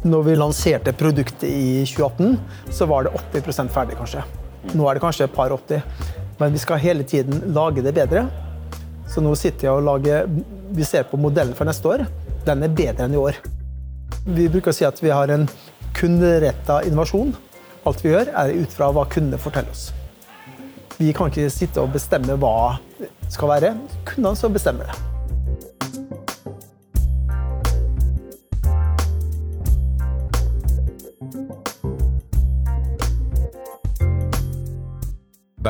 Når vi lanserte produktet i 2018, så var det 80% ferdig, kanskje. Nå er det kanskje et par 80. Men vi skal hele tiden lage det bedre. Så nå sitter jeg og lager Vi ser på modellen for neste år. Den er bedre enn i år. Vi bruker å si at vi har en kunderetta innovasjon. Alt vi gjør, er ut fra hva kundene forteller oss. Vi kan ikke sitte og bestemme hva det skal være. Kundene som bestemmer det.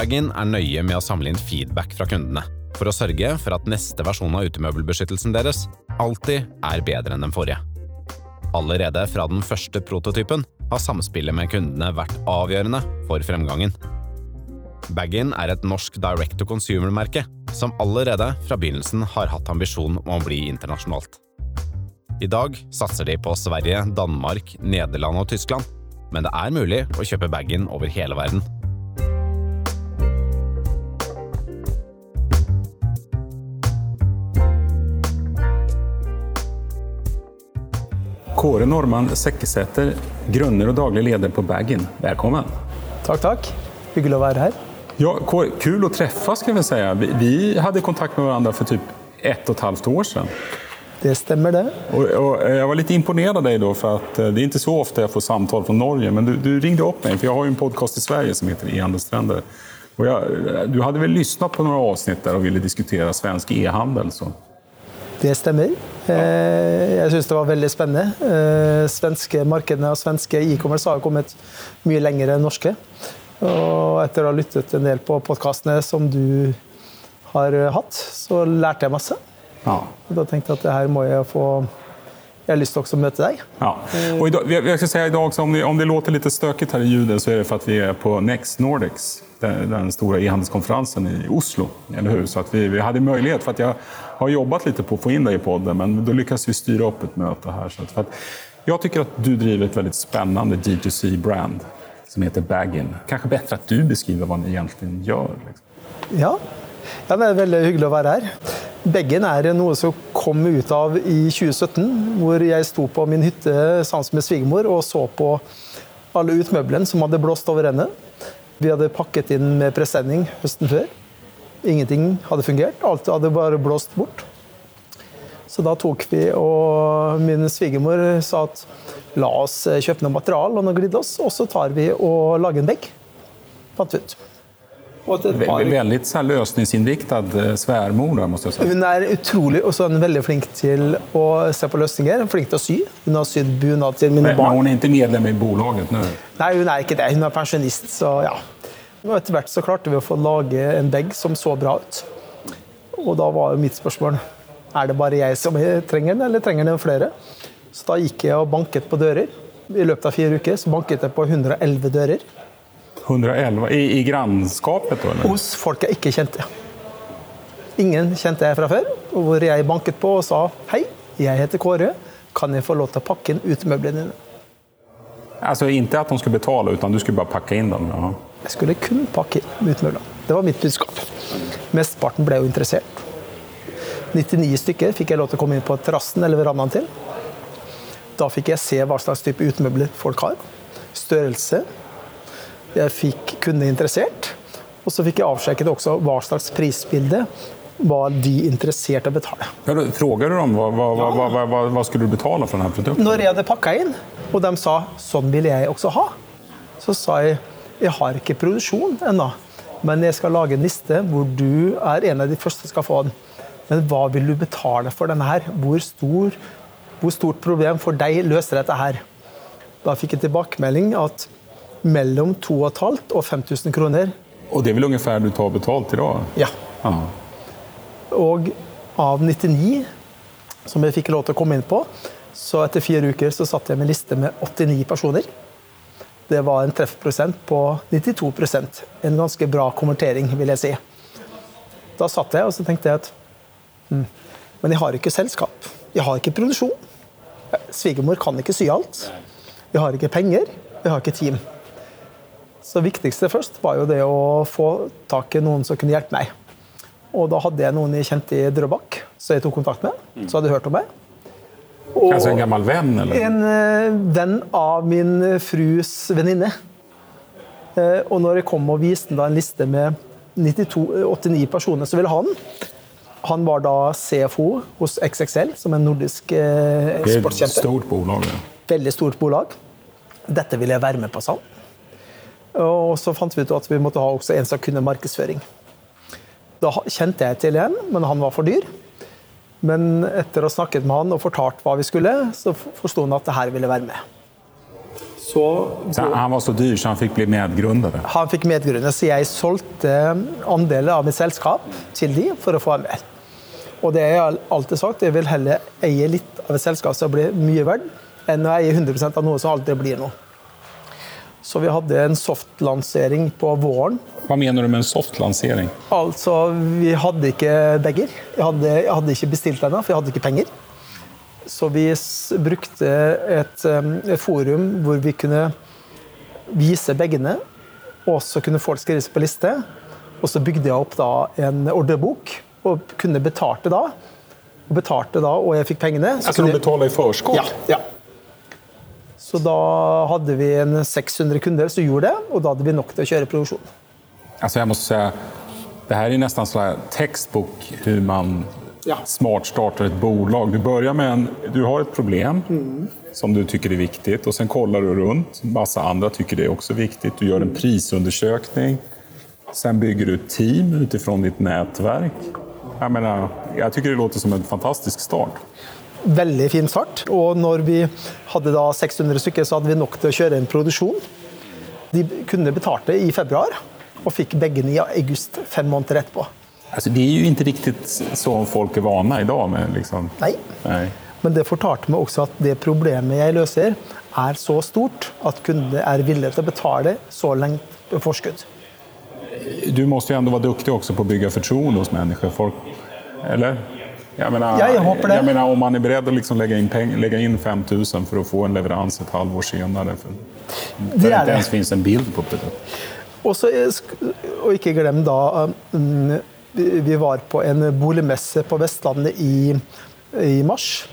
Baggin er nøye med å samle inn feedback fra kundene, for å sørge for at neste versjon av utemøbelbeskyttelsen deres alltid er bedre enn den forrige. Allerede fra den første prototypen har samspillet med kundene vært avgjørende for fremgangen. Baggin er et norsk direct to consumer-merke som allerede fra begynnelsen har hatt ambisjon om å bli internasjonalt. I dag satser de på Sverige, Danmark, Nederland og Tyskland, men det er mulig å kjøpe Baggin over hele verden. Kåre Normann Sekkesæter, grunner og daglig leder på Baggin. Velkommen. Takk, takk. Hyggelig å være her. Ja, Kåre, kul å treffe, skal vi si. Vi, vi hadde kontakt med hverandre for typ ett og et halvt år siden. Det stemmer, det. Og, og jeg var litt imponert av deg, da, for eh, det er ikke så ofte jeg får samtale fra Norge. Men du, du ringte opp meg, for jeg har jo en podkast i Sverige som heter. Og jeg, du hadde vel lyttet på noen avsnitt der og ville diskutere svensk e-handel? Det stemmer. Eh, jeg syns det var veldig spennende. Eh, svenske markedene og svenske e-commerce har kommet mye lenger enn norske. Og etter å ha lyttet en del på podkastene som du har hatt, så lærte jeg masse. Ja. Da tenkte jeg at det her må jeg få Jeg har lyst til å møte deg. Ja. Og i dag, jeg skal si i dag, om, det, om det låter litt støkete her i ljudet, så er det for at vi er på Next Nordics, den, den store e-handelskonferansen i Oslo. Eller hur? Så att vi, vi hadde mulighet, for att jeg har jobbet litt på å få inn deg i podden, men da lyckades vi styre opp et møte här. Så att, för att jeg tycker at du driver et veldig spennende G2C-brand som heter Baggin. Kanskje bedre at du beskriver hva ni egentlig gjør? Liksom. Ja. ja, det er veldig hyggelig å være her. Beggen er noe som kom ut av i 2017, hvor jeg sto på min hytte sammen med svigermor og så på alle utmøblene som hadde blåst over ende. Vi hadde pakket inn med presenning høsten før. Ingenting hadde fungert. Alt hadde bare blåst bort. Så da tok vi, og min svigermor sa at la oss kjøpe noe material og noe glidelås, og så tar vi og lager en begg. Fant vi ut. Par- Veldig så här løsningsinriktad eh, svärmor, da, måste jeg si. Hun er utrolig og så er hun veldig flink til å se på løsninger. Flink til å sy. Hun har sydd bunad til mine Men barn. hun er ikke medlem i bolaget nå? Nei, hun er ikke det. Hun er pensjonist, så ja. Og etter hvert så klarte vi å få lage en bag som så bra ut. Og da var jo mitt spørsmål er det bare jeg som trenger den, eller trenger den flere. Så da gikk jeg og banket på dører. I løpet av fire uker så banket jeg på 111 dører 111? I, i grannskapet. Eller? hos folk jeg ikke kjente. Ingen kjente jeg fra før. Hvor jeg banket på og sa hei, jeg heter Kåre. Kan jeg få lov til å pakke inn utemøblene dine? Altså Ikke at de skulle betale, utan du skulle bare pakke inn dem? Ja. Jeg skulle kun pakke inn utemøblene. Det var mitt budskap. Mesteparten ble jo interessert. 99 stykker fikk jeg lov til å komme inn på terrassen eller verandaen til. Da fikk jeg se hva slags type utemøbler folk har. Størrelse. Jeg fikk kundene interessert. Og så fikk jeg avsjekket også hva slags prisbilde var de interessert i å betale. Ja, då Frågade du dem hva, hva, hva, hva, hva skulle du betale for denne produkten? Når jeg hadde pakka inn, og de sa sånn vil jeg også ha, så sa jeg jeg har ikke produksjon ennå, men jeg skal lage en liste hvor du er en av de første som skal få den. Men hva vil du betale for denne her? Hvor, stor, hvor stort problem for deg løser dette her? Da fikk jeg tilbakemelding at mellom 2500 og 5000 kroner. Og det vel ungefär du tar betalt i dag? Ja. Aha. Og av 99 som jeg fikk lov til å komme inn på, så etter fire uker så satt jeg med liste med 89 personer. Det var en treffprosent på 92% En ganske bra konvertering, vil jeg si. Da satt jeg og så tenkte jeg at hm, Men jeg har ikke selskap. Jeg har ikke produksjon. Svigermor kan ikke sy alt. Jeg har ikke penger. Jeg har ikke team. Så det viktigste først var jo det å få tak i noen som kunne hjelpe meg. Og da hadde jeg noen jeg kjente i Drøbak, som jeg tok kontakt med. Så hadde jeg hørt om meg. Og Kanskje en gammel venn? Eller? En uh, venn av min frus venninne. Uh, og når jeg kom og viste en liste med 92, 89 personer som ville ha den Han var da CFO hos XXL, som er en nordisk eksportkjempe. Er et stort bolag. Ja. Veldig stort bolag. Dette ville jeg være med på, sa han. Og så fant vi ut at vi måtte ha også en som kunne markedsføring. Da kjente jeg til en, men han var for dyr. Men etter å ha snakket med han og fortalt hva vi skulle, så forsto han at det her ville være med. Så, så, han var så dyr så han fikk bli medgrunner? Han fikk medgrunner, så jeg solgte andeler av mitt selskap til de for å få være med. Og det har alltid sagt, jeg vil heller eie litt av et selskap som blir mye verdt, enn å eie 100% av noe som aldri blir noe. Så vi hadde en softlansering på våren. Hva mener du med en softlansering? Altså, Vi hadde ikke bager. Jeg hadde, jeg hadde ikke bestilt ennå, for jeg hadde ikke penger. Så vi brukte et, et, forum hvor vi kunne vise bagene, og så kunne folk skrive seg på liste. Og så bygde jeg opp da en ordrebok, og kunne betalte da. Og betalte da, og jeg fikk pengene. Så altså du betaler i forskudd? Ja, ja. Så da hadde vi en 600 kunder som gjorde det, og da hadde vi nok til å kjøre produksjon. Altså jeg må si, Det her er nesten sånn tekstbok hvordan man ja. smart starter et bolag. Du begynner med en, du har et problem mm. som du syns er viktig, og så kollar du rundt. Masse andre syns det er også viktig. Du gjør en prisundersøkning. Så bygger du et team ut fra ditt nettverk. Jeg, mener, jeg syns det låter som en fantastisk start veldig fin start. Og når vi hadde da 600 stykker, så hadde vi nok til å kjøre en produksjon. De kunne betalte i februar, og fikk begge i august, fem måneder etterpå. Altså, det er jo ikke riktig sånn folk er vana i dag med. Liksom. Nei. Nei. Men det fortalte meg også at det problemet jeg løser, er så stort at kundene er villige til å betale så lenge forskudd. Du må jo være dyktig også på å bygge fortroende hos mennesker. Folk, eller? Jeg mener, ja, jeg håper det. Jag menar, om man er beredd att liksom legge, inn peng, legge inn 5000 for å få en leverans et halvår senare, för, for det ikke ens finnes en bild på det. Och, og ikke inte da då, Vi var på en boligmesse på Vestlandet i, i mars.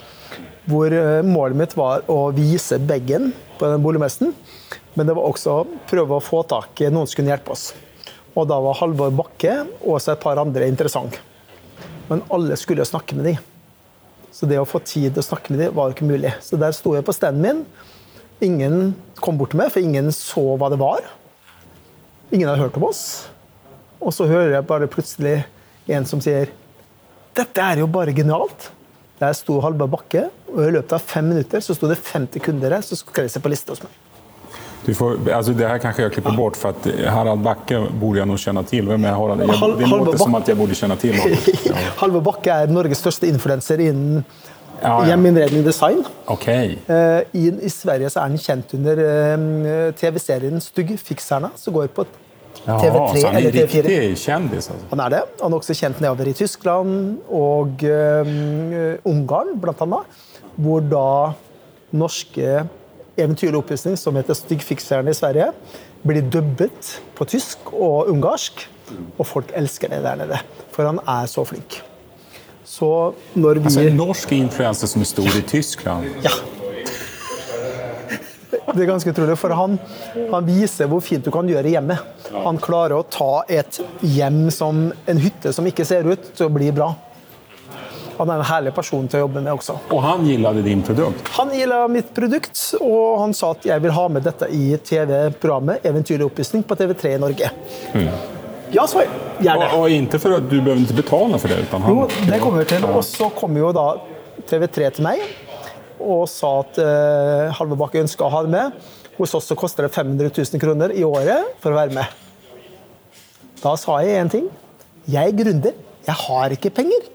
Hvor uh, målet mitt var å vise bäggen på den boligmässan, Men det var også å prøve å få tak i noen som kunne hjelpe oss. Og da var Halvor Bakke og et par andre interessante. Men alle skulle jo snakke med dem. Så det å få tid til å snakke med dem var jo ikke mulig. Så der sto jeg på standen min. Ingen kom bort til meg, for ingen så hva det var. Ingen hadde hørt om oss. Og så hører jeg bare plutselig en som sier Dette er jo bare genialt. Der sto Halvard Bakke, og i løpet av fem minutter så sto det 50 kunder der som skrev seg på lista hos meg. Du får, alltså det här kanske jag klipper bort för att Harald Backe borde jag nog känna till. Vem är Harald? Jag, det låter som att jag borde känna till honom. Ja. Halvor Bakke er Norges største influencer innen ja, ja. hjemmeinnredning design. Okay. Uh, i, I, Sverige så er han kjent under uh, TV-serien Styggfikserne, som går på TV3 så han er riktig kjendis? Altså. Han er det. Han er også kjent nedover i Tyskland og uh, Ungarn, blant annet. Hvor da norske eventyrlig oppussing som heter 'Styggfikseren' i Sverige, blir dubbet på tysk og ungarsk. Og folk elsker det der nede, for han er så flink. Så når vi Altså norsk influenser som er stor i Tyskland? Ja. Det er ganske utrolig, for han, han, viser hvor fint du kan gjøre hjemme. Han klarer å ta et hjem som en hytte som ikke ser ut, til å bli bra. Han er en herlig person til å jobbe med også. Og han likte din produkt? Han likte mitt produkt, og han sa at jeg vil ha med dette i TV-programmet Eventyrlig oppussing på TV3 i Norge. Mm. Ja, så gjerne. Og, og ikke for at du behøver ikke betale for det? Han, jo, det kommer vi til. Og så kom jo da TV3 til meg og sa at uh, Halvor Bakke ønska å ha det med. Hos oss så koster det 500 000 kroner i året for å være med. Da sa jeg én ting. Jeg er gründer. Jeg har ikke penger.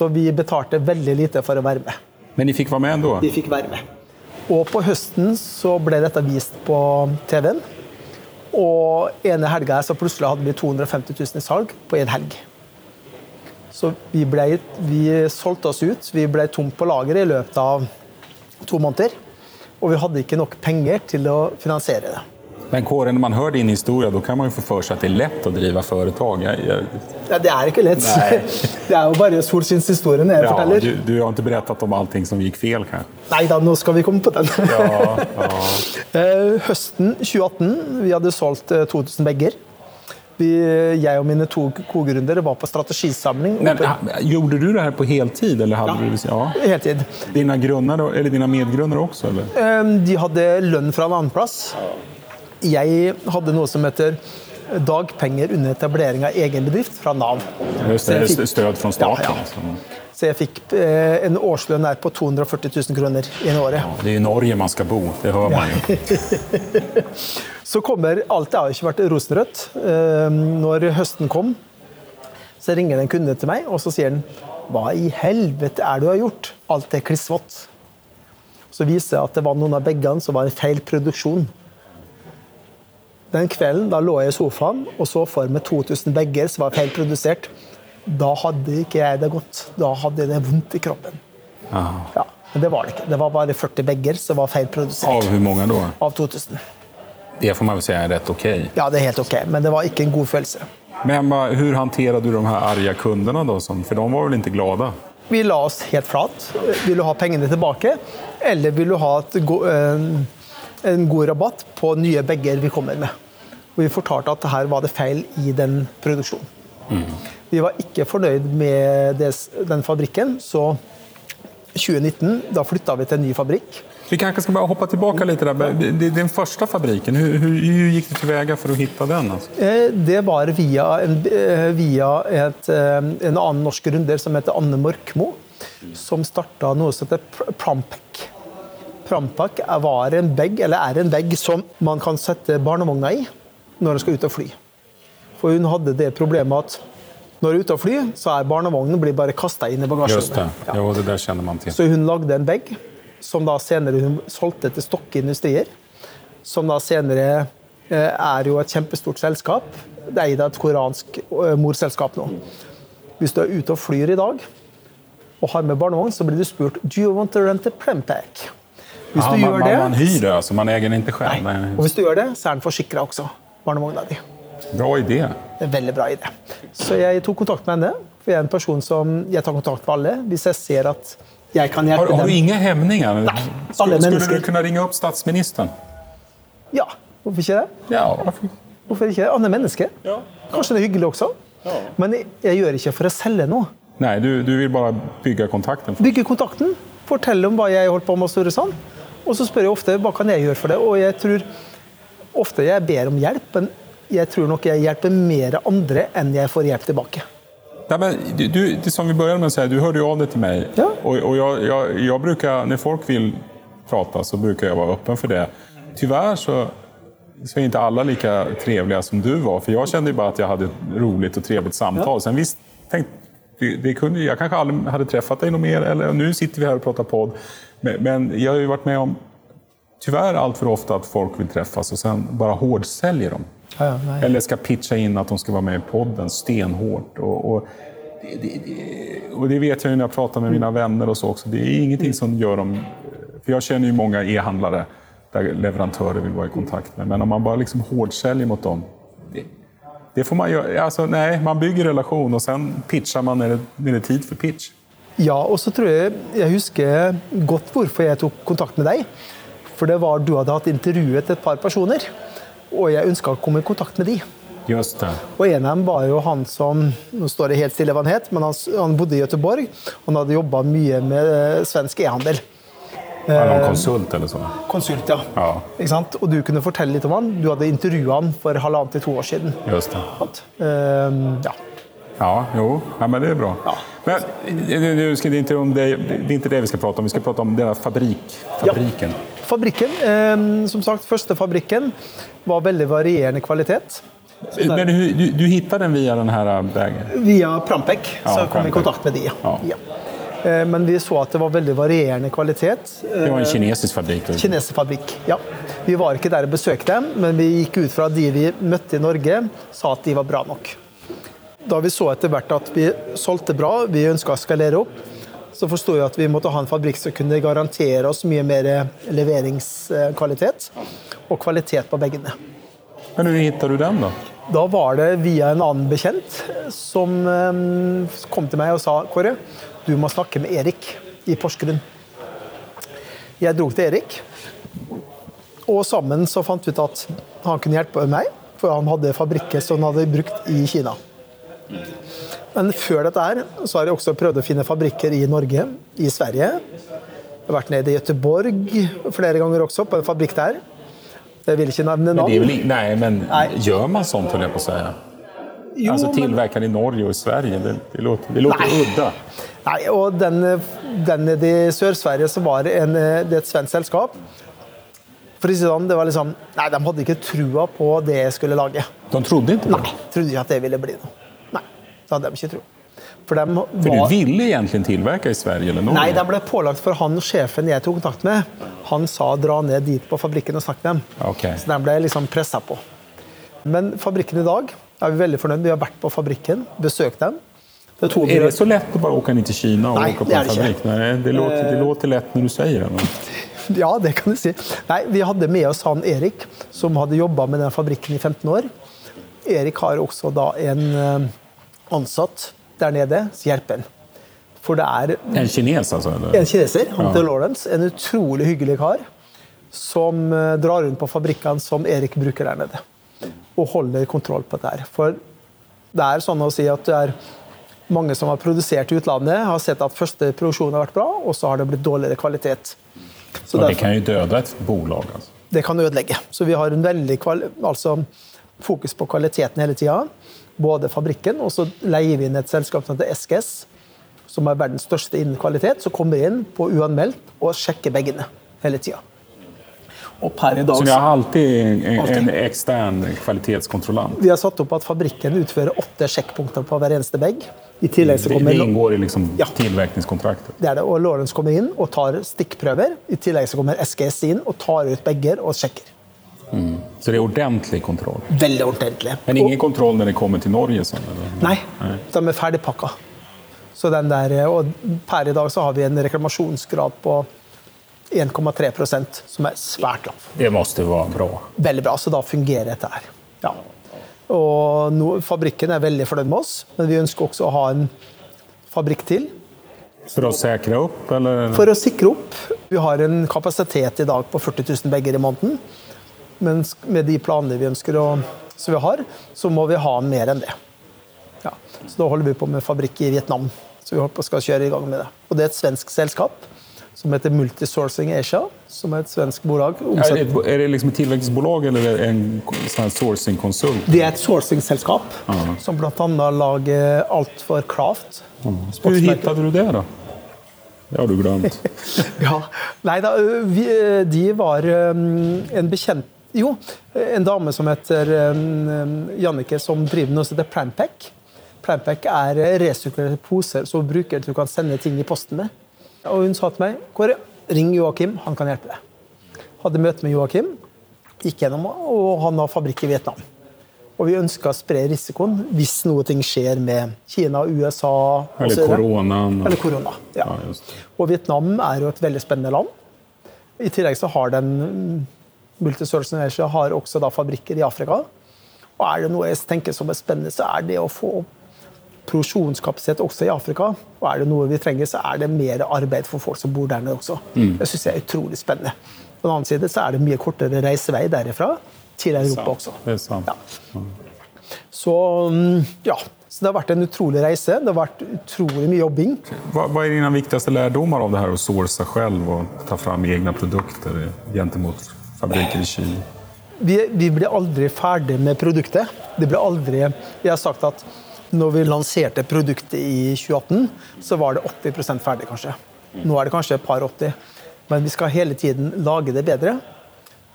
Så vi betalte veldig lite for å være med. Men de fikk være med da? De fikk være med. Og på høsten så ble dette vist på TV-en. Og ene helga så plutselig hadde vi 250 000 i salg på én helg. Så vi, ble, vi solgte oss ut. Vi ble tomt på lageret i løpet av to måneder. Og vi hadde ikke nok penger til å finansiere det. Men Kåre, når man hører din historie, da kan man jo få for seg at det er lett å drive foretak. Jeg, Ja, det er ikke lett. Det er jo bare solskinnshistorien jeg ja, forteller. du, du har ikke berettet om allting som gikk fel kanske? Nei da, nå skal vi komme på den. Ja, ja. Eh, Høsten 2018, vi hadde solgt eh, 2000 bager. Vi, jeg og mine to kogründere var på strategisamling. Men, gjorde du det her på heltid? Eller hade du, ja. Heltid. Dine, grunner, eller dine medgrunner også? Eller? Eh, De hadde lønn fra en annen plass. Jeg hadde noe som heter dagpenger under etablering av egen bedrift fra Nav. Just det, fikk- stöd från staten. Ja, ja. Så jeg fikk eh, en årslønn der på 240 000 kroner i året. Det er i Norge man skal bo, det hører man jo. Så kommer Alt det har ikke vært rosenrødt. Eh, Når høsten kom, så ringer en kunde til meg, og så sier han Hva i helvete er det du har gjort? Alt er klissvått. Så viser det at det var noen av bagene som var en feil produksjon. Den kvelden da lå jeg i sofaen og så for meg 2000 bager som var feilprodusert. Da hadde ikke jeg det godt. Da hadde jeg det vondt i kroppen. Ja, men det var det ikke. Det var bare 40 bager som var feilprodusert. Av hvor mange da? Av 2000. Det får man vel si er rett ok? Ja, det er helt ok, men det var ikke en god følelse. Men hvordan hur du de her arga kundene? da? For de var vel ikke glade? Vi la oss helt flat. Vil du ha pengene tilbake, eller vil du ha go en, god rabatt på nye bager vi kommer med? Og vi fortalte at her var det feil i den produksjonen. Vi var ikke fornøyd med det, den fabrikken, så 2019 da flytta vi til en ny fabrikk. Vi kanskje skal bare hoppe tilbake litt. det- Den første fabriken, hvordan gikk det til veie for å finne den? Eh, Det var via, en, eh, via et, eh, en annen norsk runder som heter Anne Morkmo, som starta noe som heter Pr- Er- var en bag, eller er en bag som man kan sette barnevogna i når man skal ut og fly. For hun hadde det problemet at når hun er ute og fly, så er barnevognen blir bare kasta inn i. Just det, Ja. jo, det man. Så hun lagde en bag som da senere hun solgte til Stokke Industrier. Som da senere eh, er jo et kjempestort selskap. Det er av et koransk eh, morselskap nå. Hvis du er ute og flyr i dag og har med barnevogn, så blir du spurt Do you want to rent a Prempack? Hvis Ja, du man, gjør det, man hyr det, altså. man eier den selv. Nei. Og hvis du gjør det, så er den forsikra også. Barnevogna di. Bra idé. Det er veldig bra idé. Så jeg tok kontakt med henne. For jeg er en person som jeg tar kontakt med alle hvis jeg ser at jeg kan Har, dem. har du ingen hemninger? Nei, alle Skulle, skulle du kunne ringe opp statsministeren? Ja, hvorfor ikke det? Ja, hvorfor? Hvorfor ikke? det? er menneske. Kanskje det er hyggelig også. Men jeg, jeg gjør ikke for å selge noe. Nei, du, du vil bare bygge kontakten. Bygge kontakten, fortelle om hva jeg holdt på med og Storesand. Og så spør jeg ofte hva kan jeg gjøre for det. Og jeg tror ofte jeg ber om hjelp, men jeg tror nok jeg hjelper mer andre enn jeg får hjelp tilbake. Nei, men du, det som vi började med å si, du hørte jo av deg til meg. Ja. Og, og jeg, jeg, jeg bruker, når folk vil prate, så bruker jeg å være åpen for det. Tyvärr så, så er ikke alle like trevliga som du var. For jeg kände jo bare at jeg hadde et roligt og trevligt samtal. Sen visst, tenk, det, det kunde, jag kanske aldrig hade träffat dig något mer. Eller, nu sitter vi her og prater podd. Men, men jag har ju varit med om, tyvärr allt för ofta, att folk vill träffas och sen bara hårdsäljer dem. Ja, ja. Eller ska pitcha in att de ska vara med i podden stenhårt. Och, och, det, det, det, och det vet jag ju när jag pratar med mina vänner och så också. Det är ingenting som gör dem... För jag känner ju många e-handlare där leverantörer vill vara i kontakt med. Men om man bara liksom hårdsäljer mot dem. Det, det får man göra. Alltså, nej, man bygger relation och sen pitchar man när det, när det är tid för pitch. Ja, og så tror jeg jeg husker godt hvorfor jeg tok kontakt med deg. For det var du hadde hatt intervjuet et par personer, og jeg ønska å komme i kontakt med de. Just det. Og en av dem var jo han som Nå står det helt stille hva han het, men han, han bodde i Gøteborg. Og Han hadde jobba mye med eh, svensk e-handel. Ja, någon konsult eller sånn? Konsult, ja. Ja, Ikke sant? Og du kunne fortelle litt om han. Du hadde intervjua han for halvannet til to år siden. just det. Ehm, ja. Ja, jo, ja, men det är bra. Ja. Men nu ska det, inte om det, det är inte det vi ska prata om. Vi ska prata om deras fabrik. Fabriken. Fabrikken, Eh, som sagt, første fabrikken var veldig varierende kvalitet. Men du, du, du hittade den via den här vägen? Via Prampek Ja, så kom vi i kontakt med de. Ja. Ja. Eh, Men vi så at det var veldig varierende kvalitet. Det var en kinesisk fabrik. Kinesisk fabrik, ja. Vi var ikke der og besøkte dem, men vi gikk ut fra de vi møtte i Norge, sa at de var bra nok. Da vi så etter hvert at vi solgte bra, vi ønska å skalere opp, så forsto vi at vi måtte ha en fabrikk som kunne garantere oss mye mer leveringskvalitet og kvalitet på bagene. Men hvor hittade du den da? Da var det via en annen bekjent som eh, kom til meg og sa Kåre, du må snakke med Erik i Porsgrunn. Jeg dro til Erik, og sammen så fant vi ut at han kunne hjelpe meg, for han hadde fabrikker som han hadde brukt i Kina. Men før dette her, så har jeg også prøvd å finne fabrikker i Norge, i Sverige. Jeg har vært nede i Göteborg flere ganger også, på en fabrikk der. Jeg vil ikke nevne Men det navn. väl, i- nej, men nei. gjør man sånt holder jeg på å si? Jo, alltså men- i Norge og i Sverige. Det, det låter, det låter udda. Nei, og den, den i Sør-Sverige så var det, en, det er et svensk selskap. For å si det sånn, det var liksom, nei, De hadde ikke trua på det jeg skulle lage. De trodde ikke på Nei, det. Trodde ikke at det ville bli noe. Det hadde de ikke tro. For de for, du ville egentlig tilverke i Sverige eller Norge? nei, de ble pålagt for han sjefen jeg tok kontakt med. Han sa dra ned dit på fabrikken og snakke med dem. Okay. Så de ble liksom pressa på. Men fabrikken i dag er vi veldig fornøyd. Vi har vært på fabrikken, besøkt dem. Det er Är det så lett å bare åke inn til Kina og åke åka på en fabrikk? Nei? Det låter, det låter lett når du sier det. Men... Ja, det kan du si. Nei, Vi hadde med oss han Erik, som hadde jobba med den fabrikken i 15 år. Erik har også da en eh, ansatt der nede så hjelper ham. For det er En kines altså? Eller? en kineser, han Ja. Lawrence, en utrolig hyggelig kar, som eh, drar rundt på fabrikkene som Erik bruker der nede. Og holder kontroll på det her. For det er sånn å si at det er mange som har produsert i utlandet, har sett at første produksjon har vært bra, og så har det blitt dårligere kvalitet. Så og det derfor- kan jo døde et bolag. altså. det kan ødelegge. Så vi har en veldig altså, fokus på kvaliteten hele tida. Både fabrikken, og så leier vi inn et selskap som heter SGS, som er verdens største innen kvalitet, som kommer inn på uanmeldt og sjekker veggene hele tida. Og per i dag Så vi har alltid en, en Alltid. extern kvalitetskontrollant? Vi har satt opp at fabrikken utfører åtte sjekkpunkter på hver eneste vegg. I tillegg så Det, kommer det ingår i liksom Ja. tilvirkningskontrakten? det er det, og Lawrence kommer inn og tar stikkprøver. I tillegg så kommer SGS inn og tar ut bager og sjekker. Så det er ordentlig kontroll? Veldig ordentlig. Men ingen kontroll når det kommer til Norge? Sånn, eller? Nei, de er ferdigpakka. Så den der, og per i dag så har vi en reklamasjonsgrad på 1,3% som er svært lav. Det må være bra. Veldig bra, så da fungerer dette her. Ja. Og no, fabrikken er veldig fornøyd med oss, men vi ønsker også å ha en fabrikk til. For å sikre opp, Eller? For å sikre opp. Vi har en kapasitet i dag på 40 000 bager i måneden. Men med de planene vi ønsker å, som vi har, så må vi ha mer enn det. Ja. Så da holder vi på med fabrikk i Vietnam. Så vi håper skal kjøre i gang med det. Og det er et svensk selskap som heter Multisourcing Asia, som er et svensk bolag. Er det, er det liksom et tilleggsbolag eller er det en sån sourcing-konsult? Det er et sourcing-selskap, som bl.a. lager alt for Craft. Uh -huh. Hvor hittade du det da? Det har du glemt. Ja, nei da, vi, de var um, en bekjent Jo, en dame som heter ø, Jannike, som driver noe som heter Primepack. Primepack er resirkulerte poser som bruker til du kan sende ting i posten med. Og hun sa til meg Kåre, ring Joakim, han kan hjelpe deg. Hadde møte med Joakim, gikk gjennom, og han har fabrikk i Vietnam. Og vi ønska å spre risikoen hvis noe ting skjer med Kina, USA Eller korona. Eller korona. Ja. Ja. Og Vietnam er jo et veldig spennende land. I tillegg så har den mm, Innovation har også da fabrikker i Afrika. Og er det noe jeg tenker som er spennende, så er det å få produksjonskapasitet også i Afrika. Og er det noe vi trenger, så er det mer arbeid for folk som bor der nede også. Det syns jeg er utrolig spennende. På den annen side så er det mye kortere reisevei derifra til Europa også. Det er sant. Ja. Så mm, ja. Så det har vært en utrolig reise. Det har vært utrolig mye jobbing. Hva, hva er dine viktigste lærdommer av det her å source selv og ta fram egne produkter gentemot fabriker i vi, vi blir aldri ferdig med produktet. Det blir aldri Jeg har sagt at når vi lanserte produktet i 2018, så var det 80 ferdig, kanskje. Nå er det kanskje et par 80. Men vi skal hele tiden lage det bedre.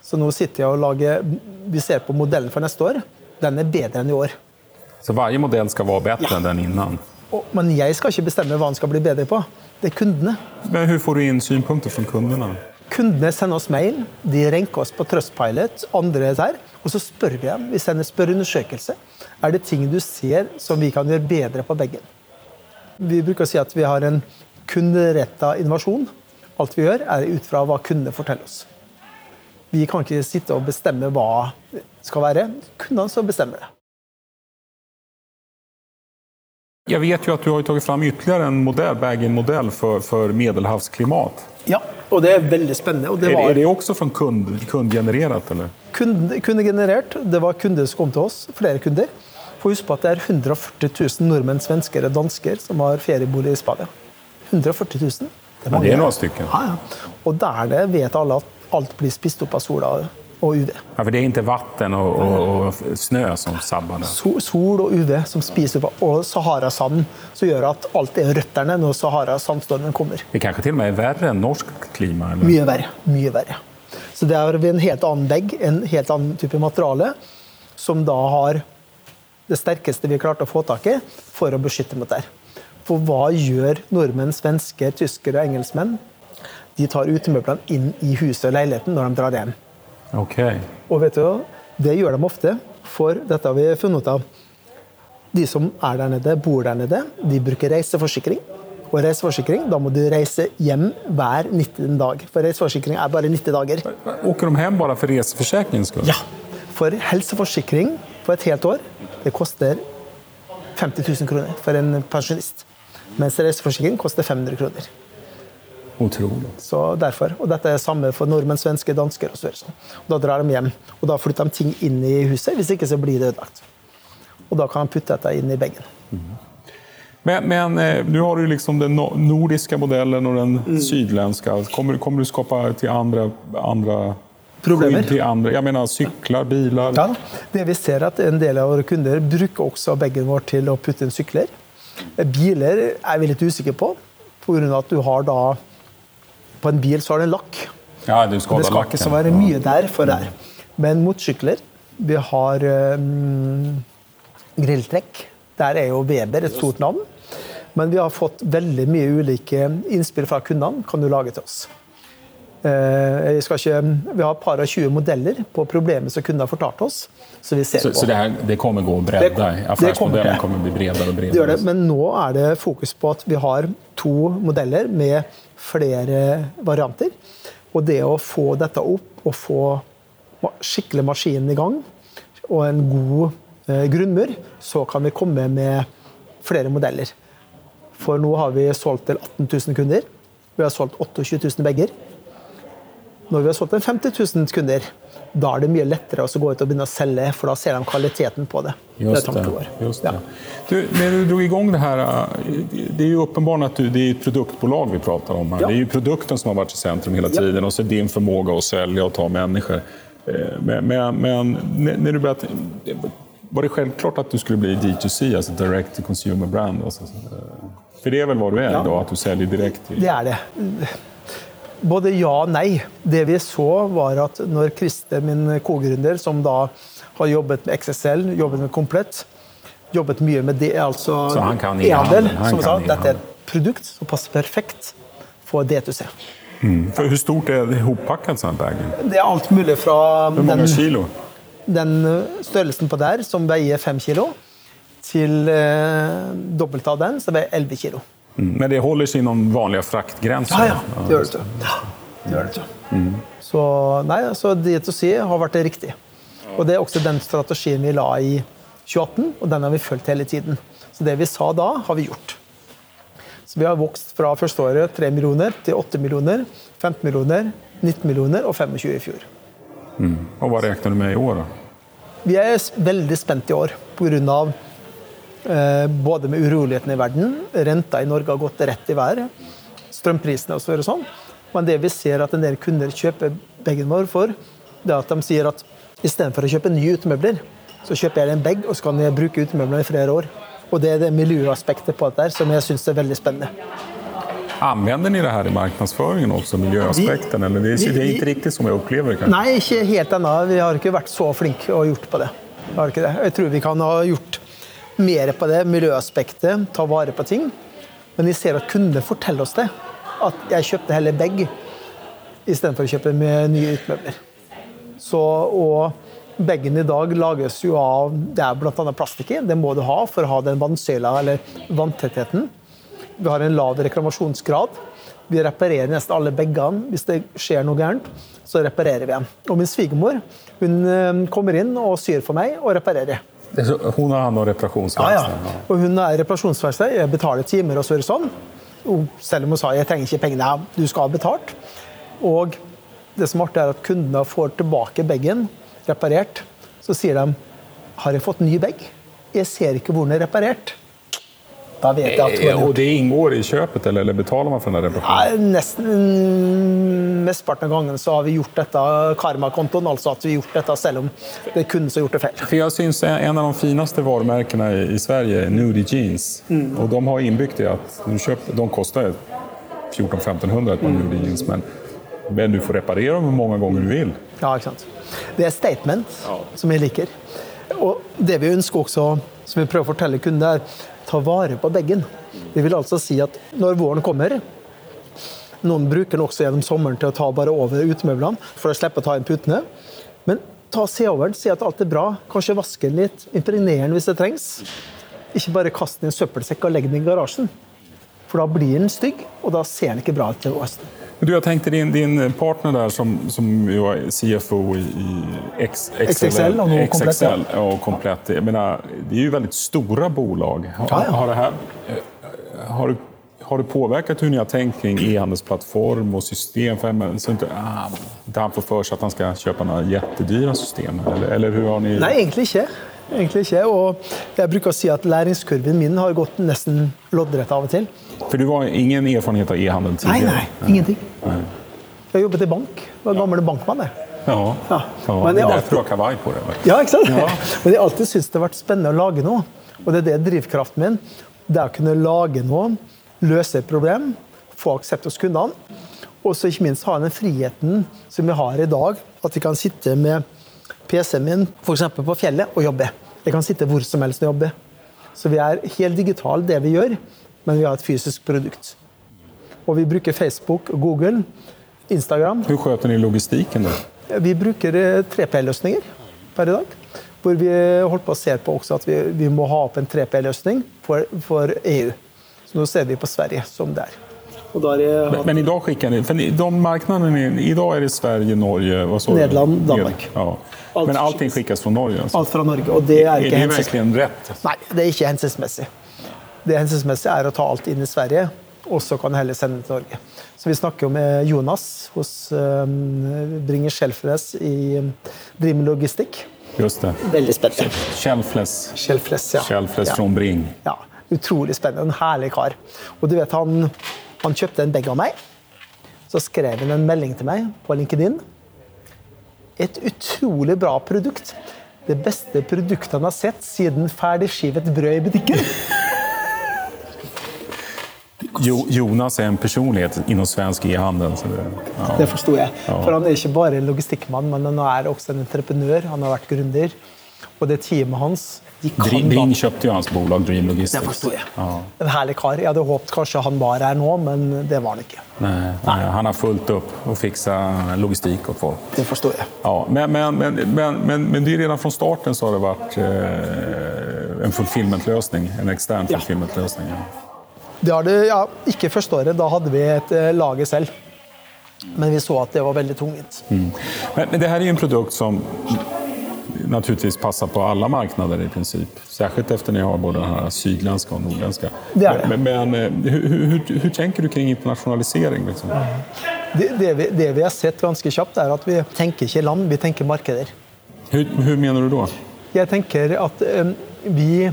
Så nå sitter jeg og lager Vi ser på modellen for neste år. Den er bedre enn i år. Så hver modell skal være bedre Ja. enn den innan? Og, men jeg skal ikke bestemme hva den skal bli bedre på. Det er kundene. Men Hvordan får du inn synpunkter fra kunderna? Kundene sender oss mail, de renker oss på Trustpilot, andre der, og så spør vi dem. Vi sender spørreundersøkelse. Er det ting du ser som vi kan gjøre bedre på begge? Vi bruker å si at vi har en kunderetta innovasjon. Alt vi gjør, er ut fra hva kundene forteller oss. Vi kan ikke sitte og bestemme hva det skal være. Kundene som bestemmer det. Jeg vet jo at du har tatt fram ytterligere en modell, bag-in-modell for, for medelhavsklimat. Ja, og det er veldig spennende. Og det Er, var er det også fra kund, eller? kunde, kundegenerert. Det var kunder som kom til oss, flere kunder. Få huske på at det er 140 000 nordmenn, svensker og dansker som har feriebolig i Spania. 140 000. Det Ja, det er noen stykker. Ja, ja. Og der det vet alle at alt blir spist opp av sola og UV. Ja, for det er ikke vann og, og, og snø som sabber det. Sol, Sol og UV som spiser opp, og Sahara-sanden som gjør at alt er røtterne når Sahara-sandstormen kommer. Det er kanskje til og med er verre enn norsk klima? Eller? Mye verre. Mye verre. Så det er en helt annen vegg, en helt annen type materiale, som da har det sterkeste vi klarte å få tak i for å beskytte mot det. For hva gjør nordmenn, svensker, tyskere og engelskmenn? De tar utemøblene inn i huset og leiligheten når de drar hjem. Ok. Og vet du, hva? det gjør de ofte, for dette har vi funnet ut av. De som er der nede, bor der nede, de bruker reiseforsikring. Og reiseforsikring, da må du reise hjem hver 90. dag. For reiseforsikring er bare 90 dager. Åker de hjem bare for reiseforsikringens skyld? Ja. For helseforsikring på et helt år, det koster 50 000 kroner for en pensjonist. Mens reiseforsikring koster 500 kroner. Utrolig. Så derfor. Og dette er samme for nordmenn, svensker, dansker og så videre. Og Da drar de hjem. Og da flytter de ting inn i huset, hvis ikke så blir det ødelagt. Og da kan de putte dette inn i bagen. Men, men eh, nu har du liksom den nordiske modellen og den sydländska. Kommer, kommer du å till andre, andre Problemer? jeg mener sykler, biler. Ja, det vi ser er at En del av våre kunder bruker også bagen vår til å putte inn sykler. Biler er vi litt usikre på, pga. at du har da På en bil så har du en lakk. Ja, du Det skal skal ikke så være mye der for der. Men motorsykler Vi har um, grilltrekk. Der er jo Weber et stort navn. Men vi har fått veldig mye ulike innspill fra kundene. Kan du lage til oss? Uh, skal ikke, vi har et par og 20 modeller på problemet som kundene har fortalt oss. Så vi ser Så, på. så det, her, det kommer gå Det- det kommer kommer, bli og bredere? Det gjør det, men nå er det fokus på at vi har to modeller med flere varianter. Og det å få dette opp og få skikkelig maskinen i gang, og en god eh, grunnmur, så kan vi komme med flere modeller. For nå har vi solgt til 18 000 kunder. Vi har solgt 28 000 bager. Når vi har solgt til 50 000 kunder, da er det mye lettere å gå ut og begynne å selge, for da ser de kvaliteten på det. Just er det. Just det. Ja. Du, när du drog igång det här, äh, det är ju uppenbart att du, det är ett produktbolag vi pratar om här. Ja. Det är ju produkten som har varit i centrum hela Ja. tiden och så din förmåga att sälja och ta människor. Eh, Men, men, men när du började, var det självklart att du skulle bli D2C, alltså direct to consumer brand? Alltså, eh, för det är väl vad du är Ja. idag, att du säljer direkt till... Det er det. Både ja og nei. Det vi så, var at når Kriste, min co-gründer, som da har jobbet med XSL, jobbet med Komplett, jobbet mye med det, altså Så han kan e-handel, som sa, dette er et produkt som passer perfekt for D2C. For hvor stort er det hoppakken? Sånn? Det er alt mulig fra den, kilo? den størrelsen på der, som veier 5 kilo, til eh, dobbelt av den, som veier 11 kilo. Mm. Men det holder seg innom vanlige fraktgrenser? Ja, ja. Det gjør det. Ja, det gjør det. Så nei, altså D2C har vært det riktig. Og det er også den strategien vi la i 2018, og den har vi fulgt hele tiden. Så det vi sa da, har vi gjort. Så vi har vokst fra første året 3 millioner til 8 millioner, 15 millioner, 19 millioner og 25 i fjor. Mm. Og Hva regner du med i år? da? Vi er veldig spent i år pga. Eh, både med urolighetene i verden, renta i Norge har gått rett i været, strømprisene osv. Så sånn. Men det vi ser at en del kunder kjøper bagen vår for, det er at de sier at istedenfor å kjøpe nye utemøbler, så kjøper jeg en bag, og så kan jeg bruke utemøblene i flere år. Og det er det miljøaspektet på dette som jeg syns er veldig spennende. Anvender ni det her i markedsføringen også, miljøaspektene? Eller det, er ikke det inte som jeg opplever det? Nei, ikke helt ennå. Vi har ikke vært så flinke og gjort på det. Har ikke det. Jeg tror vi kan ha gjort mer på det, miljøaspektet, ta vare på ting. Men vi ser at kunder forteller oss det. At jeg kjøpte heller bag istedenfor å kjøpe med nye utmøbler. Så, og bagen i dag lages jo av Det er bl.a. plastikk i. Det må du ha for å ha den vannsøyla, eller vanntettheten. Vi har en lav reklamasjonsgrad. Vi reparerer nesten alle bagene. Hvis det skjer noe gærent, så reparerer vi den. Og min svigermor hun eh, kommer inn og syr for meg og reparerer. Hun har nå reparasjonsverksted? Ja, ja. Og hun er reparasjonsverksted. Jeg betaler timer og så er sånn. Selv om hun sa jeg trenger ikke pengene, du skal ha betalt. Og det som er artig, er at kundene får tilbake bagen reparert. Så sier de har jeg fått ny bag. Jeg ser ikke hvor den er reparert. Da vet jeg at hun... Og det inngår i kjøpet, eller, eller betaler man for den reparasjonen? Ja, nesten Mesteparten av gangen så har vi gjort dette karmakontoen, altså at vi har gjort dette selv om det som har gjort det feil. For jeg synes En av de fineste varemerkene i Sverige er Nudie Jeans. Mm. Og de har innbygd i at kjøper, de koster 1400-1500 på mm. Nudie Jeans, men, men du får reparere dem hvor mange ganger du vil. Ja, ikke sant. Det er statement ja. som jeg liker. Og det vi ønsker også, som vi prøver å fortelle kunder, er ta vare på beggen. Det vil altså si at når våren kommer Noen bruker den også gjennom sommeren til å ta bare over utemøblene for å slippe å ta inn putene. Men ta se over den, si at alt er bra. Kanskje vaske den litt. Impregnere den hvis det trengs. Ikke bare kast den i en søppelsekk og legge den i garasjen. For da blir den stygg, og da ser den ikke bra ut til høsten. Du, jeg tenkte din, din partner der, som, som jo er CFO i, i X, XXL, og XXL og Komplett. Jeg mener, det er jo veldig store bolag. Har, ja, ja. har, det her, eh, har, du, har det påvirket hvordan dere har tenkt kring e-handelsplattform og system? For jeg, så ikke, ah, han får for seg at han skal kjøpe noen kjempedyre system? Eller, eller har ni... Nei, egentlig ikke. Egentlig ikke. Og jeg bruker å si at læringskurven min har gått nesten loddrett av og til. For du har ingen erfaring av e-handel tidligere? Nei, nei, ingenting. Nei. Jeg jobbet i bank. Var gammel bankmann. Jeg. Ja, ja. ja. Men jeg derfor på deg. Ja, ikke sant? Ja. Men jeg har alltid syntes det har vært spennende å lage noe. Og det er det drivkraften min. Det er å kunne lage noe, løse et problem, få aksept hos kundene. Og så ikke minst ha den friheten som vi har i dag. At vi kan sitte med PC-en min f.eks. på fjellet og jobbe. Jeg kan sitte hvor som helst og jobbe. Så vi er helt digitale, det vi gjør men vi har et fysisk produkt. Og vi bruker Facebook, Google, Instagram. Hvordan skjøter dere logistikken? da? Vi bruker 3P-løsninger eh, per i dag. Hvor vi holdt på å se på også at vi, vi må ha opp en 3P-løsning for, for, EU. Så nå ser vi på Sverige som det er. Men, men, i dag skickar ni, för de marknaderna, i dag är det Sverige, Norge, vad Nederland, Danmark. Ja. Men allting skickas fra Norge? Altså. Alt fra Norge. og det Er, ikke er det virkelig rett? Nei, det er ikke hensiktsmessig. Det hensiktsmessige er å ta alt inn i Sverige, og så kan du heller sende det til Norge. Så Vi snakker jo med Jonas hos um, Bringer Skjelfles i Driver med logistikk. Just det. Veldig spennende. Skjelfles. Skjelfles, ja. Skjelfles ja. fra Bring. Ja. Utrolig spennende. En herlig kar. Og du vet, han, han kjøpte en bag av meg. Så skrev han en melding til meg på LinkedIn. Et utrolig bra produkt. Det beste produktet han har sett siden ferdigskivet brød i butikken. Jo, Jonas er en personlighet innen svensk e-handel. Det, ja. det forsto jeg. For han er ikke bare en logistikkmann, men han er også en entreprenør. Han har vært gründer. Og det teamet hans Dream, Bring kjøpte jo hans bolag Dream Logistics. Det forsto jeg. Ja. En herlig kar. Jeg hadde håpet kanskje han var her nå, men det var han ikke. Nei, nei, Han har fulgt opp og fiksa logistikk og folk. Det forstår jeg. Ja, men, men, men, men, men det redan fra starten så har det vært eh, en fulfillment-løsning. En ekstern fulfillment-løsning. Ja. Det har det ja, ikke første året. Da hadde vi et eh, lager selv. Men vi så at det var veldig tungvint. Mm. Men, men, det her er jo en produkt som naturligvis passer på alle marknader i princip. Særskilt efter ni har både den sydlandske og nordländska. Det det. Men, men hvordan tenker du kring internasjonalisering? Liksom? Det, det, vi, det, vi, har sett ganske kjapt, er at vi tenker ikke land, vi tenker markeder. Hvordan mener du da? Jeg tenker at um, vi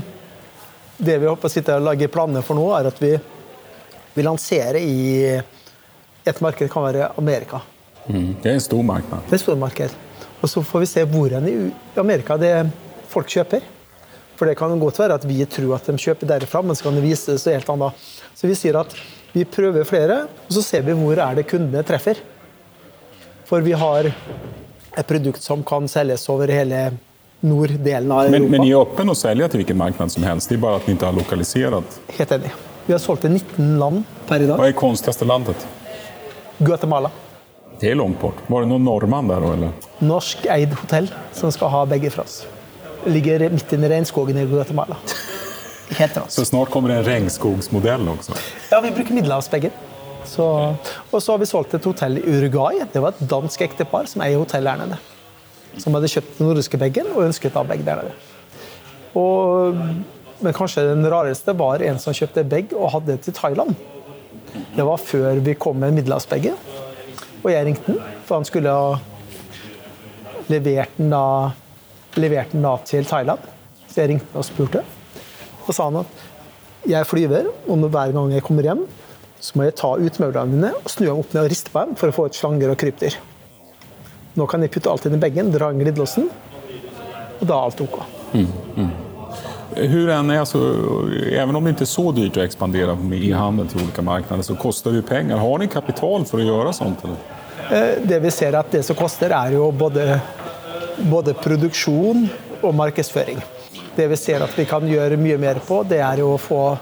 det vi håper å sitte og lage planer for nå, er at vi, vi lanserer i et marked kan være Amerika. Mm, det er en stor marked. Det er en stor marked. Og så får vi se hvor i Amerika det folk kjøper. For det kan godt være at vi tror at de kjøper derfra, men så kan det vise seg helt annet. Så vi sier at vi prøver flere, og så ser vi hvor er det kundene treffer. For vi har et produkt som kan selges over hele norddelen av Europa. Men, men er åpne og selger til hvilket marked som helst? Det er bare at dere ikke har lokalisert? Helt enig. Vi har solgt til 19 land per i dag. Hva er det konstigste landet? Guatemala. Det er langt bort. Var det noen nordmann der? Eller? Norskeid hotell som skal ha begge fra oss. Ligger midt inne i regnskogen i Guatemala. Helt Så snart kommer det en regnskogsmodell også? Ja, vi bruker middelhavsbegge. Så, og så har vi solgt et hotell i Uruguay. Det var et dansk ektepar som eier hotell der nede. Som hadde kjøpt den nordiske bagen og ønsket av begge der nede. Og, men kanskje den rareste var en som kjøpte bag og hadde det til Thailand. Det var før vi kom med middelhavsbaggen. Og jeg ringte den, for han skulle ha levert den da, levert den da til Thailand. Så jeg ringte og spurte. Og sa han at jeg flyver, og hver gang jeg kommer hjem, så må jeg ta ut møblene mine og snu dem opp ned og riste på dem for å få ut slanger og krypdyr. Nå kan jeg putte alt inn i bagen, dra inn glidelåsen, og da er alt OK. Hur än är så, även om det inte är så dyrt att expandera med e-handel till olika marknader så kostar det ju pengar. Har ni kapital för att göra sånt? Eller? Eh, Det vi ser at det som koster, er jo både, både produksjon og markedsføring. Det vi ser at vi kan gjøre mye mer på, det er jo å få,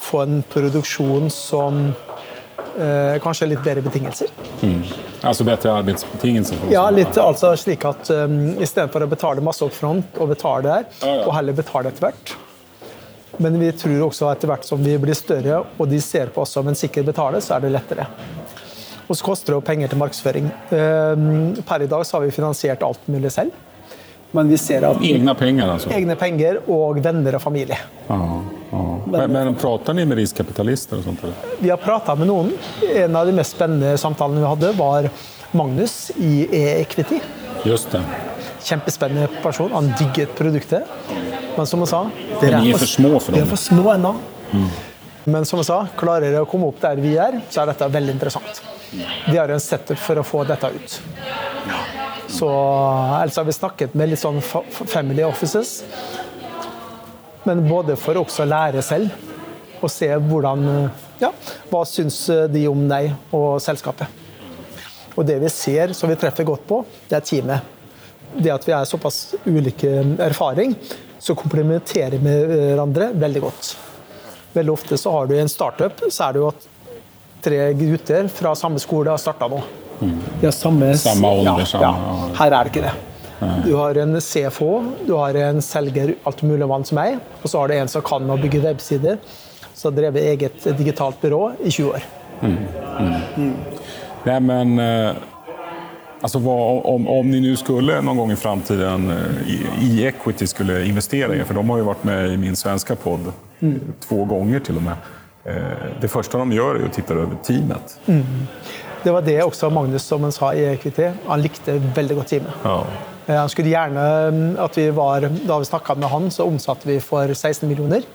få en produksjon som eh, kanskje har litt bedre betingelser. Alltså bättre bedre arbeidsbetingelser? Ja, litt altså slik at um, istedenfor å betale masse opp front og betale der, Ja, ja. og heller betale etter hvert. Men vi tror også etter hvert som vi blir større og de ser på oss som en sikker betaler, så er det lettere. Og så koster det jo penger til markedsføring. Um, Per i dag så har vi finansiert alt mulig selv. Men vi ser at Egna penger, altså? egne penger og venner og familie. Ja, ja. Men, men prater ni med riskkapitalister og sånt? Eller? Vi har prata med noen. En av de mest spennende samtalene vi hadde, var Magnus i E-Equity. Just det. Kjempespennende person. Han digget produktet. Men som han sa Men er, er for små for dem. Vi er for små ennå. Men som jeg sa, klarer dere å komme opp der vi er, så er dette veldig interessant. Vi har en setup for å få dette ut. Så ellers har vi snakket med litt sånn family offices. Men både for også å lære selv og se hvordan Ja, hva syns de om deg og selskapet. Og det vi ser som vi treffer godt på, det er teamet. Det at vi er såpass ulike erfaring, så komplementerer vi hverandre veldig godt. Veldig ofte så har du en startup, så er det jo at tre gutter fra samme skole har starta nå. De har samme, Samme ålder. ja, ja. Her er det ikke det. Du har en CFO, du har en selger alt mulig vann som meg, og så har du en som kan å bygge websider. som har drevet eget digitalt byrå i 20 år. Nei, men, eh, alltså vad, om, om ni nu skulle någon gång i framtiden eh, i, i Equity skulle investera i er, för de har ju varit med i min svenska podd mm. två gånger till och med. Eh, Det första de gör är å att titta över teamet. Det var det også Magnus som han sa i EQT. Han likte veldig godt teamet. Ja. Eh, Han skulle gjerne mm, at vi var, Da vi snakka med han, så omsatte vi for 16 millioner.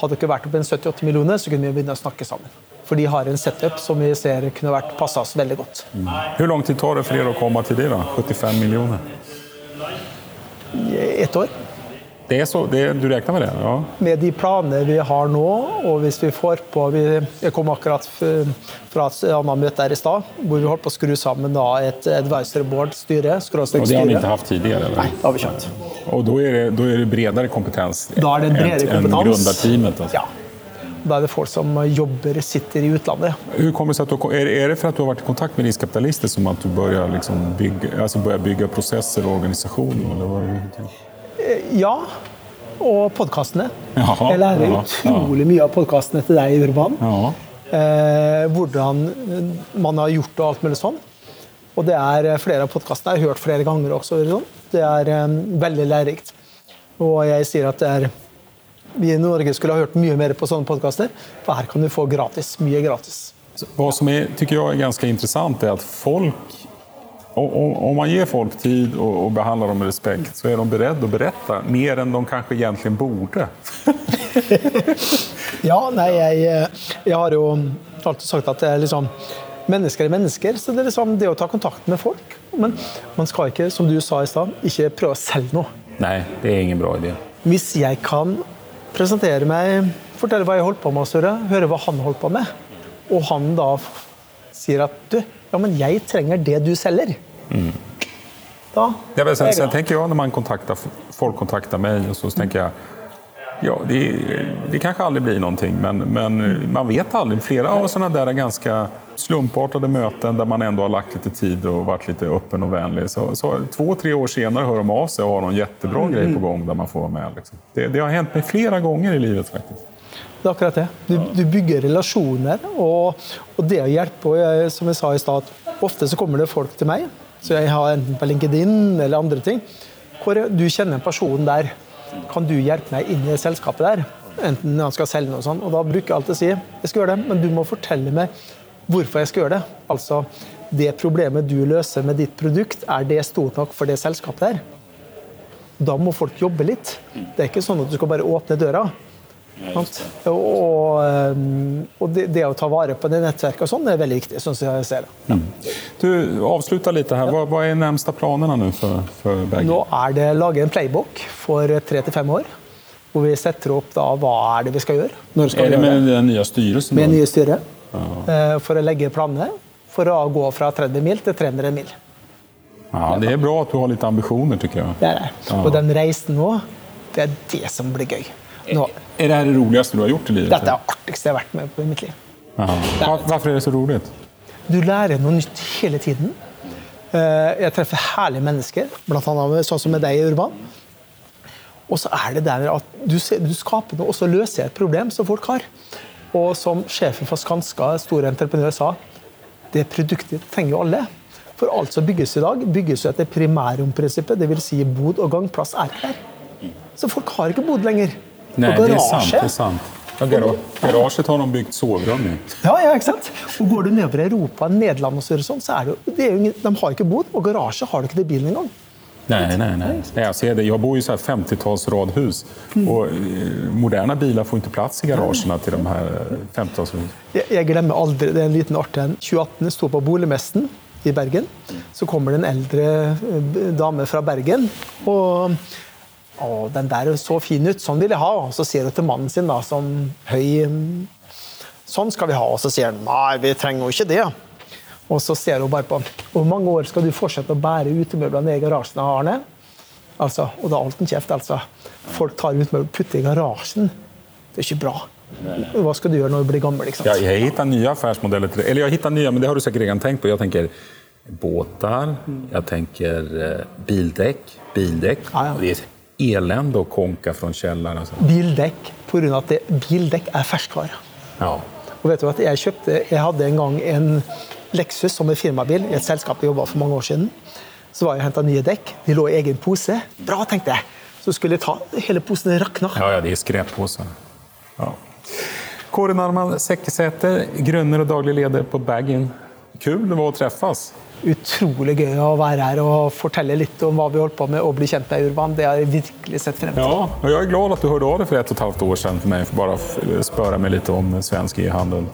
Hadde det ikke vært opp en 78 millioner, så kunne vi begynne å snakke sammen. For de har en setup som vi ser kunne vært passa oss veldig godt. Hvor lang tid tar det for dere å komme til det da? 75 millioner? Ett år. Det så, det, du räknar med det? Ja. Med de planene vi har nå, og hvis vi får på vi, Jeg kom akkurat fra et annet møte her i stad, hvor vi holdt på å skru sammen da et advisory board-styre. Og det har vi ikke hatt haft tidigare? Eller? Nei, det har vi ikke hatt. Och då är, det, da er det bredere kompetens Da er det bredere enn kompetens. grundarteamet? Alltså. Ja. Da er det folk som jobber, sitter i utlandet. Hur det du, är, är det for at du har vært i kontakt med riskkapitalister som at du börjar, liksom bygga, alltså börjar bygga processer och Ja. Og podkastene. Jeg lærer utrolig mye av podkastene til deg, Urban. Ja. Eh, hvordan man har gjort og alt mulig sånn. Og det er eh, flere av podkastene jeg har hørt flere ganger også. Det er eh, veldig lærerikt. Og jeg sier at det er vi i Norge skulle ha hørt mye mer på sånne podkaster, for her kan du få gratis. Mye gratis. Hva som är, tycker jag är ganska intressant är att folk, om, man ger folk tid och, och behandlar dem med respekt så är de beredda att berätta mer än de kanske egentligen borde. Ja, nei, jeg, jag har jo alltid sagt at det er liksom Mennesker er mennesker, så det er liksom det å ta kontakt med folk. Men man skal ikke, som du sa i stad, ikke prøve å selge noe. Nej, det är ingen bra idé. Hvis jeg kan presentere meg, fortelle hva jeg holdt på med, Søre, høre hva han holdt på med, og han da sier at du, ja, men jeg trenger det du selger. Da Ja, men sen, jeg sen glad. tänker jag Når man kontakter, folk kontaktar meg, och så tenker jeg Ja, det, det kanskje aldri blir noe, men, men man vet aldri. Flere av sånne der er ganske slumpartede møter der man ändå har lagt litt tid og vært litt åpen og vennlig. Så, så två, tre år senere hører de av seg og har noen kjempebra mm. grej på gang der man får være med. Liksom. Det, det, har hendt meg flere ganger i livet faktiskt. Det er akkurat det. Du, du bygger relasjoner, og, og, det å hjelpe og jeg, Som jeg sa i stad, ofte så kommer det folk til meg, så jeg har enten på LinkedIn eller andre ting, hvor du kjenner en person der kan du hjelpe meg inn i selskapet der? Enten han skal selge noe sånt. Og da bruker jeg alltid å si jeg skal gjøre det, men du må fortelle meg hvorfor jeg skal gjøre det. Altså, det problemet du løser med ditt produkt, er det stort nok for det selskapet der? Da må folk jobbe litt. Det er ikke sånn at du skal bare åpne døra. Og, ehm, og det, det, å ta vare på det nettverket og sånn er veldig viktig. sånn som jeg ser det. Ja. Du, avslutter litt her. Hva, hva er nærmeste planene nå for, for Bergen? Nå er det å lage en playbook for tre til fem år. Hvor vi setter opp da, hva er det vi skal gjøre. Når skal er det med den nye styrelsen? Med nye styret. Ja. Eh, for å legge planene for å gå fra 30 mil til 300 mil. Ja, Det er bra at du har litt ambisjoner, syns jeg. Det er det. Og den reisen nå, det er det som blir gøy. Nå. Er det det roligste du har gjort i livet? Dette er det artigste jeg har vært med på i mitt liv. Hvorfor er det så rolig? Du lærer noe nytt hele tiden. Eh, jeg treffer herlige mennesker, bl.a. sånn som med deg, Urban. Og så er det der at du, du skaper noe, og så løser jeg et problem som folk har. Og som sjefen for Skanska, store entreprenør, sa, det produktet trenger jo alle. For alt som bygges i dag, bygges jo etter primærromprinsippet. dvs. Si bod og gangplass er her. Så folk har ikke bod lenger. Nei, det er sant. det er sant. Ja, garasjet har de bygd soverom i. Ja, ja, ikke sant? Og Går du nedover i Europa, Nederland og sånn, så er det, det er jo, de har ikke bod, og garasje har du ikke til bilen engang. Nei, nei, nei. Jeg ser det. Jeg bor i 50-tallsradhus. Mm. Og eh, moderne biler får ikke plass i garasjene til de her 50-tallshusene. Jeg, jeg, glemmer aldri det er en liten artig 2018 sto på Boligmessen i Bergen. Så kommer det en eldre eh, dame fra Bergen. og å, den der så fin ut, sånn vil jeg ha. Og så sier hun til mannen sin, da, som høy Sånn skal vi ha. Og så sier han nei, vi trenger jo ikke det. Og så ser hun bare på hvor mange år skal du fortsette å bære utemøblene i garasjen, Arne? Altså, og da er alt en kjeft, altså. Folk tar utemøbler og putter i garasjen. Det er ikke bra. Hva skal du gjøre når du blir gammel? Ja, jeg har funnet nye affærsmodeller til det. Eller jeg har nye, men det har du sikkert ikke tenkt på. Jeg tenker båter, jeg tenker eh, bildekk, bildekk. Ja, ja elände å konka fra kjelleren. Altså. Bildekk pga. at det, bildekk er ferskvare. Ja. Og vet du at jeg, kjøpte, jeg hadde en gang en Lexus som en firmabil i et selskap jeg jobba for mange år siden. Så var jeg og henta nye dekk. De lå i egen pose. Bra, tenkte jeg. Så skulle jeg ta hele posen. rakna. Ja, ja, de er skreppposer. Ja. Kåre Narman Sekkesæter, grunner og daglig leder på Baggin. Kul det var å treffes utrolig gøy å være her og fortelle litt om hva vi holdt på med og bli kjent med Urban. Det har jeg virkelig sett frem til. Ja, og jeg er glad at du hørte av deg for et og et halvt år siden for meg for bare å spørre meg litt om svensk e-handel.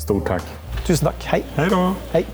Stort takk. Tusen takk. Hei. Hei da. Hei.